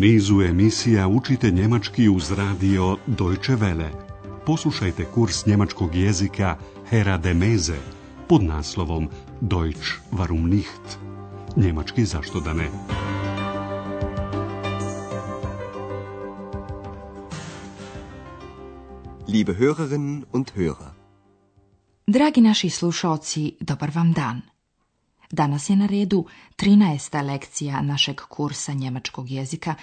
nizu emisija učite njemački uz radio Deutsche Welle. Poslušajte kurs njemačkog jezika Hera de Meze pod naslovom Deutsch warum nicht? Njemački zašto da ne? Liebe Hörerinnen und Hörer. Dragi naši slušalci, dobar vam dan. Danas je na redu 13. lekcija našeg kursa njemačkog jezika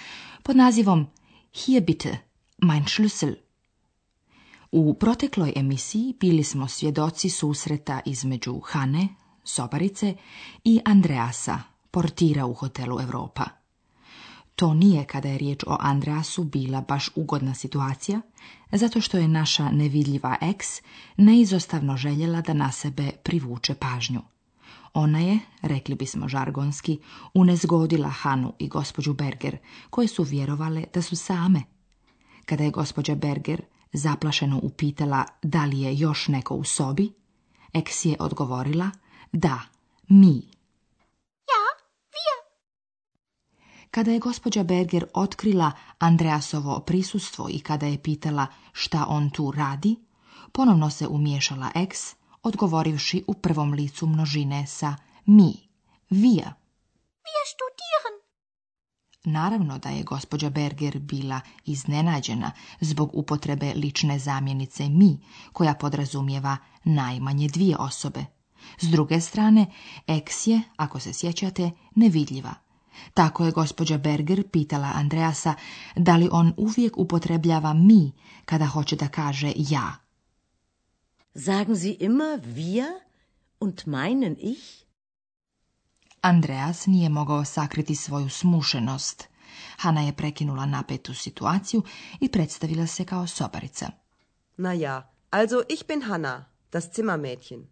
pod nazivom Hier bitte, mein Schlüssel. U protekloj emisiji bili smo svjedoci susreta između Hane, sobarice, i Andreasa, portira u hotelu Europa. To nije kada je riječ o Andreasu bila baš ugodna situacija, zato što je naša nevidljiva eks neizostavno željela da na sebe privuče pažnju – ona je, rekli bismo žargonski, unezgodila Hanu i gospođu Berger, koje su vjerovale da su same. Kada je gospođa Berger zaplašeno upitala da li je još neko u sobi, Eks je odgovorila da, mi. Ja, vi. Kada je gospođa Berger otkrila Andreasovo prisustvo i kada je pitala šta on tu radi, ponovno se umiješala Eks odgovorivši u prvom licu množine sa mi, wir. Wir studieren. Naravno da je gospođa Berger bila iznenađena zbog upotrebe lične zamjenice mi, koja podrazumijeva najmanje dvije osobe. S druge strane, eks je, ako se sjećate, nevidljiva. Tako je gospođa Berger pitala Andreasa da li on uvijek upotrebljava mi kada hoće da kaže ja, Sagen Sie immer wir und meinen ich? Andreas nije mogao sakriti svoju smušenost. Hana je prekinula napetu situaciju i predstavila se kao sobarica. Na ja, also ich bin Hanna, das Zimmermädchen.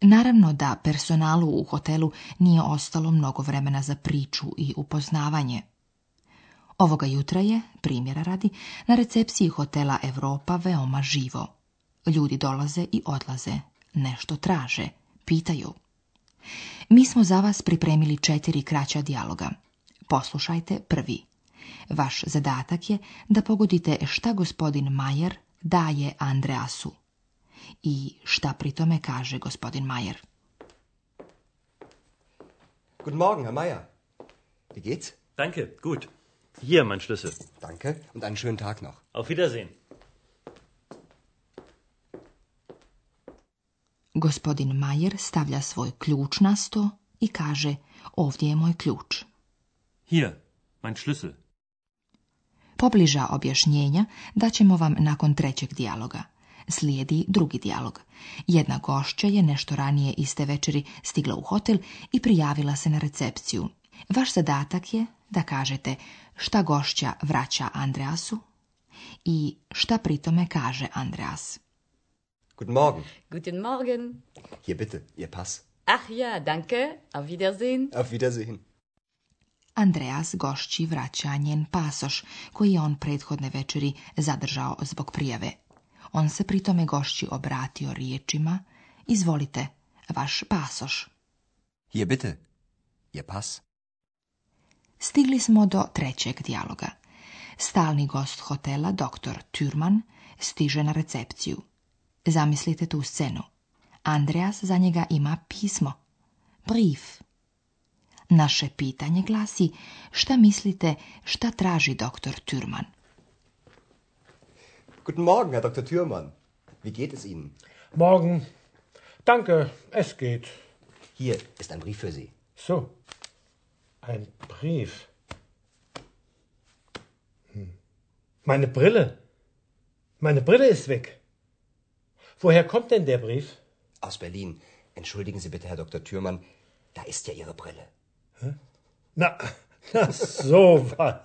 Naravno da personalu u hotelu nije ostalo mnogo vremena za priču i upoznavanje. Ovoga jutra je, primjera radi, na recepciji hotela Europa veoma živo. Ljudi dolaze i odlaze, nešto traže, pitaju. Mi smo za vas pripremili četiri kraća dijaloga. Poslušajte prvi. Vaš zadatak je da pogodite šta gospodin Majer daje Andreasu i šta pri tome kaže gospodin Majer. Guten Morgen, Herr Mayer. Wie geht's? Danke, gut. Hier mein Schlüssel. Danke und einen schönen Tag noch. Auf Wiedersehen. Gospodin Majer stavlja svoj ključ na sto i kaže ovdje je moj ključ. Hier, mein Schlüssel. Pobliža objašnjenja ćemo vam nakon trećeg dijaloga. Slijedi drugi dijalog. Jedna gošća je nešto ranije iste večeri stigla u hotel i prijavila se na recepciju. Vaš zadatak je da kažete šta gošća vraća Andreasu i šta pritome kaže Andreas. Guten Morgen. Guten Morgen. Hier bitte, Ihr Pass. Ach ja, danke. Auf Wiedersehen. Auf Wiedersehen. Andreas gošći vraća njen pasoš, koji je on prethodne večeri zadržao zbog prijave. On se pritome gošći obratio riječima, izvolite, vaš pasoš. Je bitte, je pas. Stigli smo do trećeg dijaloga. Stalni gost hotela, dr. Türman, stiže na recepciju. Zamislite tu scenu. Andreas za njega ima pismo. Brief. Naše pitanje glasi šta mislite šta traži doktor Thürmann? Guten Morgen, Herr Dr. Thürmann. Wie geht es Ihnen? Morgen. Danke, es geht. Hier ist ein Brief für Sie. So. Ein Brief. Hm. Meine Brille. Meine Brille ist weg. Woher kommt denn der Brief? Aus Berlin. Entschuldigen Sie bitte, Herr Dr. Thürmann, da ist ja Ihre Brille. Hä? Na, na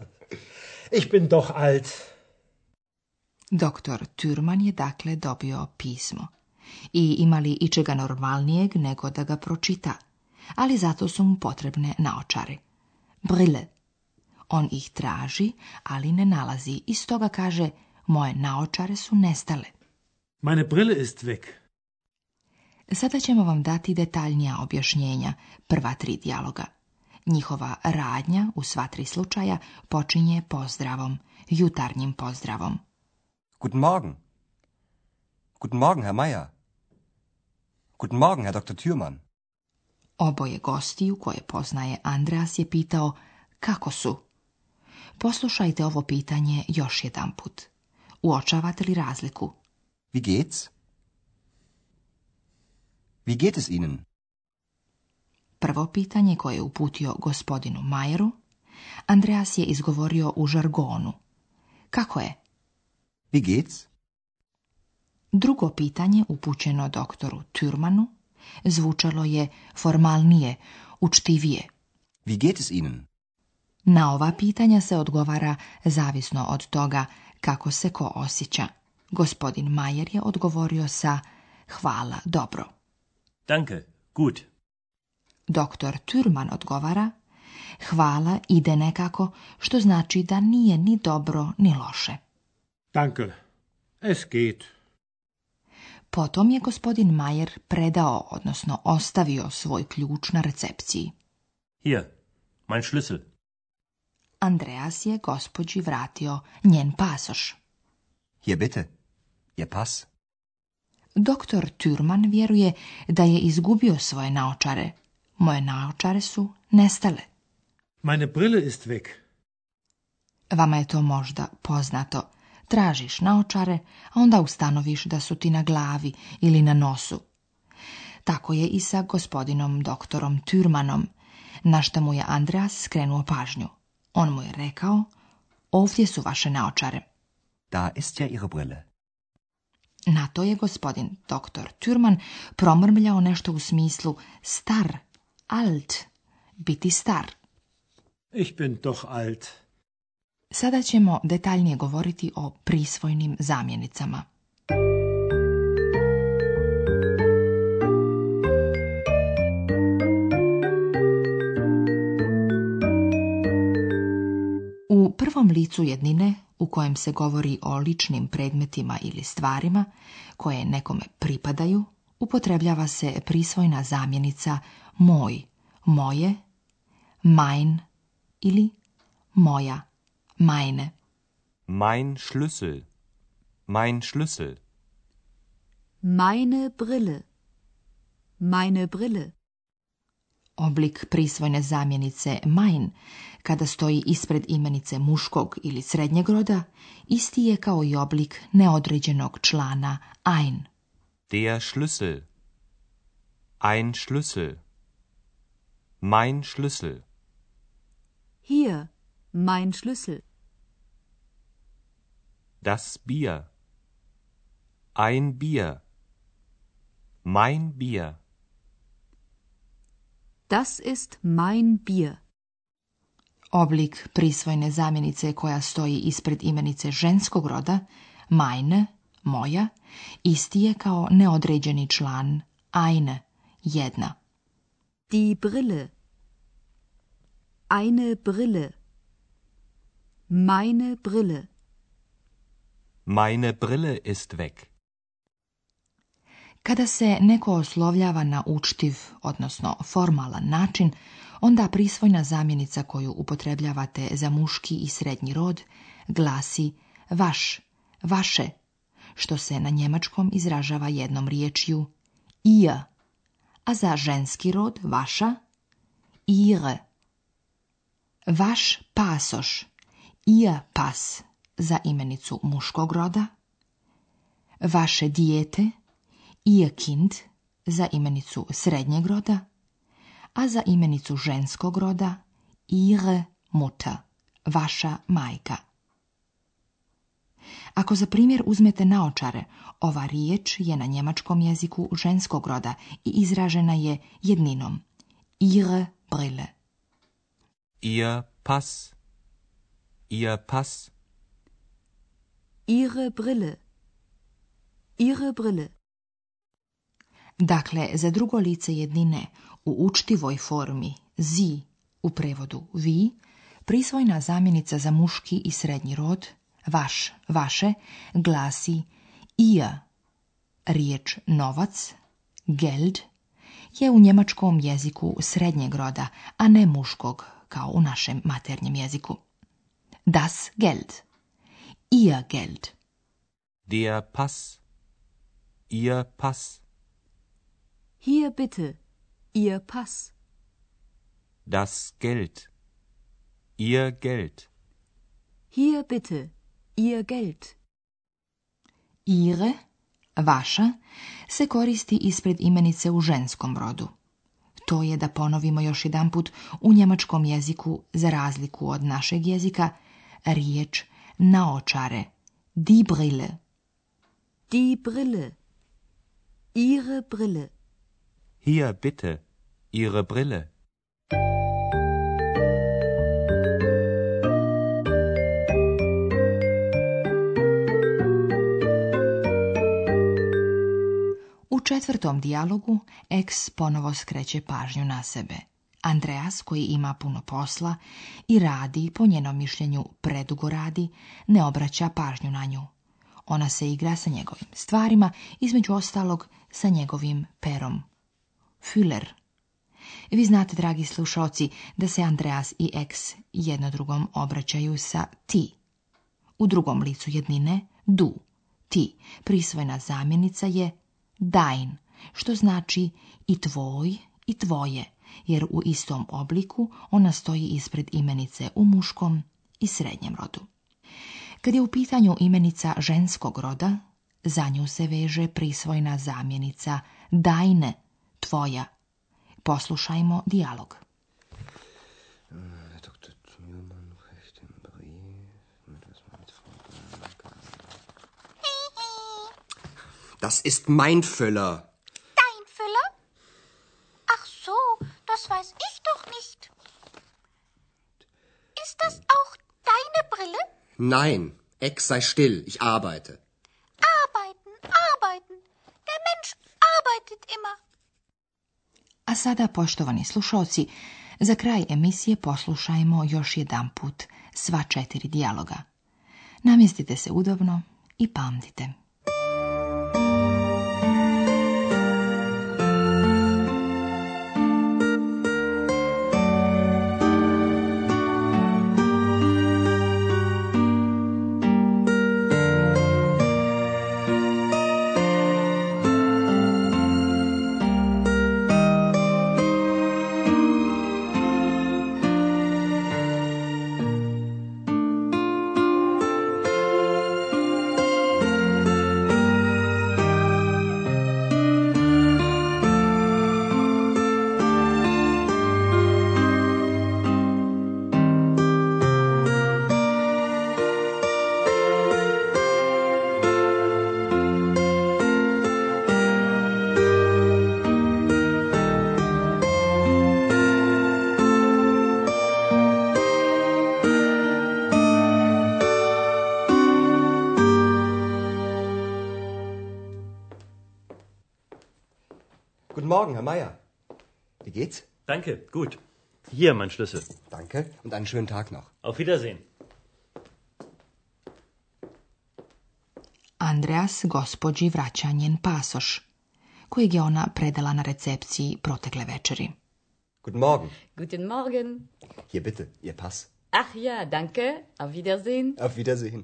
Ich bin doch alt. Dr. Thürman je dakle dobio pismo. I imali ičega normalnijeg nego da ga pročita, ali zato su mu potrebne naočare. Brille. On ih traži, ali ne nalazi i stoga kaže, moje naočare su nestale. Meine Brille ist weg. Sada ćemo vam dati detaljnija objašnjenja prva tri dijaloga. Njihova radnja u sva tri slučaja počinje pozdravom, jutarnjim pozdravom. Guten Morgen. Guten Morgen, Herr Meier. Guten Morgen, Herr Dr. Thürmann. Oboje gostiju koje poznaje Andreas je pitao kako su. Poslušajte ovo pitanje još jedan put. Uočavate li razliku? Wie geht's? Wie geht es Ihnen? Prvo pitanje koje je uputio gospodinu Majeru, Andreas je izgovorio u žargonu. Kako je? Wie geht's? Drugo pitanje upućeno doktoru Türmanu zvučalo je formalnije, učtivije. Wie geht es Ihnen? Na ova pitanja se odgovara zavisno od toga kako se ko osjeća. Gospodin Majer je odgovorio sa hvala, dobro. Danke, gut. Doktor Turman odgovara hvala ide nekako, što znači da nije ni dobro ni loše. Danke, es geht. Potom je gospodin Majer predao, odnosno ostavio svoj ključ na recepciji. Hier, mein Schlüssel. Andreas je gospođi vratio njen pasoš. Hier bitte je pas? Doktor Turman vjeruje da je izgubio svoje naočare. Moje naočare su nestale. Meine Brille ist weg. Vama je to možda poznato. Tražiš naočare, a onda ustanoviš da su ti na glavi ili na nosu. Tako je i sa gospodinom doktorom Turmanom, na što mu je Andreas skrenuo pažnju. On mu je rekao, ovdje su vaše naočare. Da ist ja ihre Brille. Na to je gospodin doktor Turman promrmljao nešto u smislu star, alt, biti star. Ich bin doch alt. Sada ćemo detaljnije govoriti o prisvojnim zamjenicama. U prvom licu jednine, u kojem se govori o ličnim predmetima ili stvarima koje nekome pripadaju, upotrebljava se prisvojna zamjenica moj, moje, mein ili moja, meine. Mein Schlüssel, mein Schlüssel. Meine Brille, meine Brille. oblik prisvojne zamjenice mein, kada stoji ispred imenice muškog ili srednjeg roda, isti je kao i oblik neodređenog člana ein. Der Schlüssel. Ein Schlüssel. Mein Schlüssel. Hier, mein Schlüssel. Das Bier. Ein Bier. Mein Bier. Das ist mein Bier. Oblik prisvojne zamjenice koja stoji ispred imenice ženskog roda, meine, moja, isti je kao neodređeni član eine, jedna. Die Brille. Eine Brille. Meine Brille. Meine Brille ist weg. Kada se neko oslovljava na učtiv, odnosno formalan način, onda prisvojna zamjenica koju upotrebljavate za muški i srednji rod glasi vaš, vaše, što se na njemačkom izražava jednom riječju ihr, a za ženski rod vaša ihre. Vaš pasoš, ihr pas za imenicu muškog roda, vaše dijete, Ihr kind za imenicu srednjeg roda, a za imenicu ženskog roda ihre mutter, vaša majka. Ako za primjer uzmete naočare, ova riječ je na njemačkom jeziku ženskog roda i izražena je jedninom. Ihre brille. Ihr pas. Ihr pas. Ihre brille. Ihre brille. Dakle, za drugo lice jednine u učtivoj formi zi u prevodu vi, prisvojna zamjenica za muški i srednji rod, vaš, vaše, glasi ija. Riječ novac, geld, je u njemačkom jeziku srednjeg roda, a ne muškog, kao u našem maternjem jeziku. Das Geld. Ihr Geld. Der Pass. Ihr Pass. Hier bitte. Ihr Pass. Das Geld. Ihr Geld. Hier bitte. Ihr Geld. Ihre, vaša, se koristi ispred imenice u ženskom rodu. To je da ponovimo još jedanput u njemačkom jeziku za razliku od našeg jezika riječ naočare. Die Brille. Die Brille. Ihre Brille. Hier bitte, Ihre Brille. U četvrtom dijalogu eks ponovo skreće pažnju na sebe. Andreas, koji ima puno posla i radi, po njenom mišljenju predugo radi, ne obraća pažnju na nju. Ona se igra sa njegovim stvarima, između ostalog sa njegovim perom. Füller. Vi znate, dragi slušoci, da se Andreas i X jedno drugom obraćaju sa ti. U drugom licu jednine du, ti. Prisvojna zamjenica je dein, što znači i tvoj i tvoje, jer u istom obliku ona stoji ispred imenice u muškom i srednjem rodu. Kad je u pitanju imenica ženskog roda, za nju se veže prisvojna zamjenica dajne, tvoja. Poslušajmo dialog. Eh, das ist mein Füller. Dein Füller? Ach so, das weiß ich doch nicht. Ist das auch deine Brille? Nein, Ex sei still, ich arbeite. sada, poštovani slušalci, za kraj emisije poslušajmo još jedan put sva četiri dijaloga. Namjestite se udobno i pamtite. Morgen, Herr Meier. Wie geht's? Danke, gut. Hier mein Schlüssel. Danke und einen schönen Tag noch. Auf Wiedersehen. Andreas gospođi vraća njen pasoš, kojeg je ona predala na recepciji protekle večeri. Guten Morgen. Guten Morgen. Hier bitte, Ihr Pass. Ach ja, danke. Auf Wiedersehen. Auf Wiedersehen.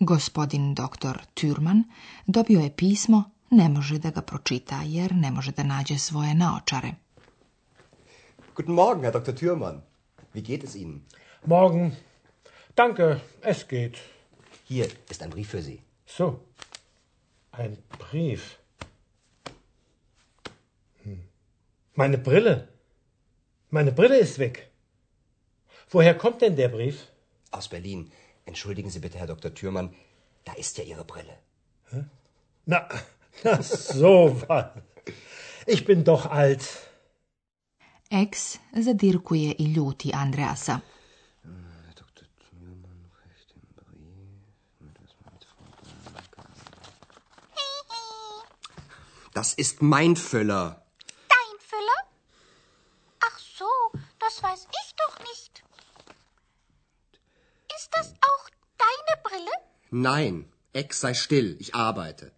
Gospodin doktor Türman dobio je pismo ne može da ga pročita jer ne može da nađe svoje naočare. Guten Morgen, Herr Dr. Thürmann. Wie geht es Ihnen? Morgen. Danke, es geht. Hier ist ein Brief für Sie. So, ein Brief. Hm. Meine Brille. Meine Brille ist weg. Woher kommt denn der Brief? Aus Berlin. Entschuldigen Sie bitte, Herr Dr. Thürmann, da ist ja Ihre Brille. Hm? Na, na, was. Ich bin doch alt. Ex zadirkuje i ljuti Andreasa. Das ist mein Füller. Dein Füller? Ach so, das weiß ich doch nicht. Ist das auch deine Brille? Nein, Ex sei still, ich arbeite.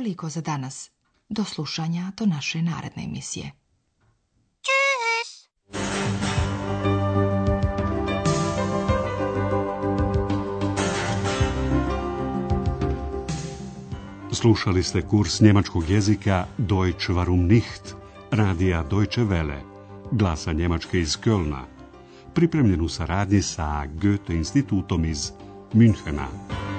toliko za danas. Do slušanja do naše naredne emisije. Slušali ste kurs njemačkog jezika Deutsch warum nicht, radija Deutsche Welle, glasa Njemačke iz Kölna, pripremljen u saradnji sa Goethe institutom iz Münchena.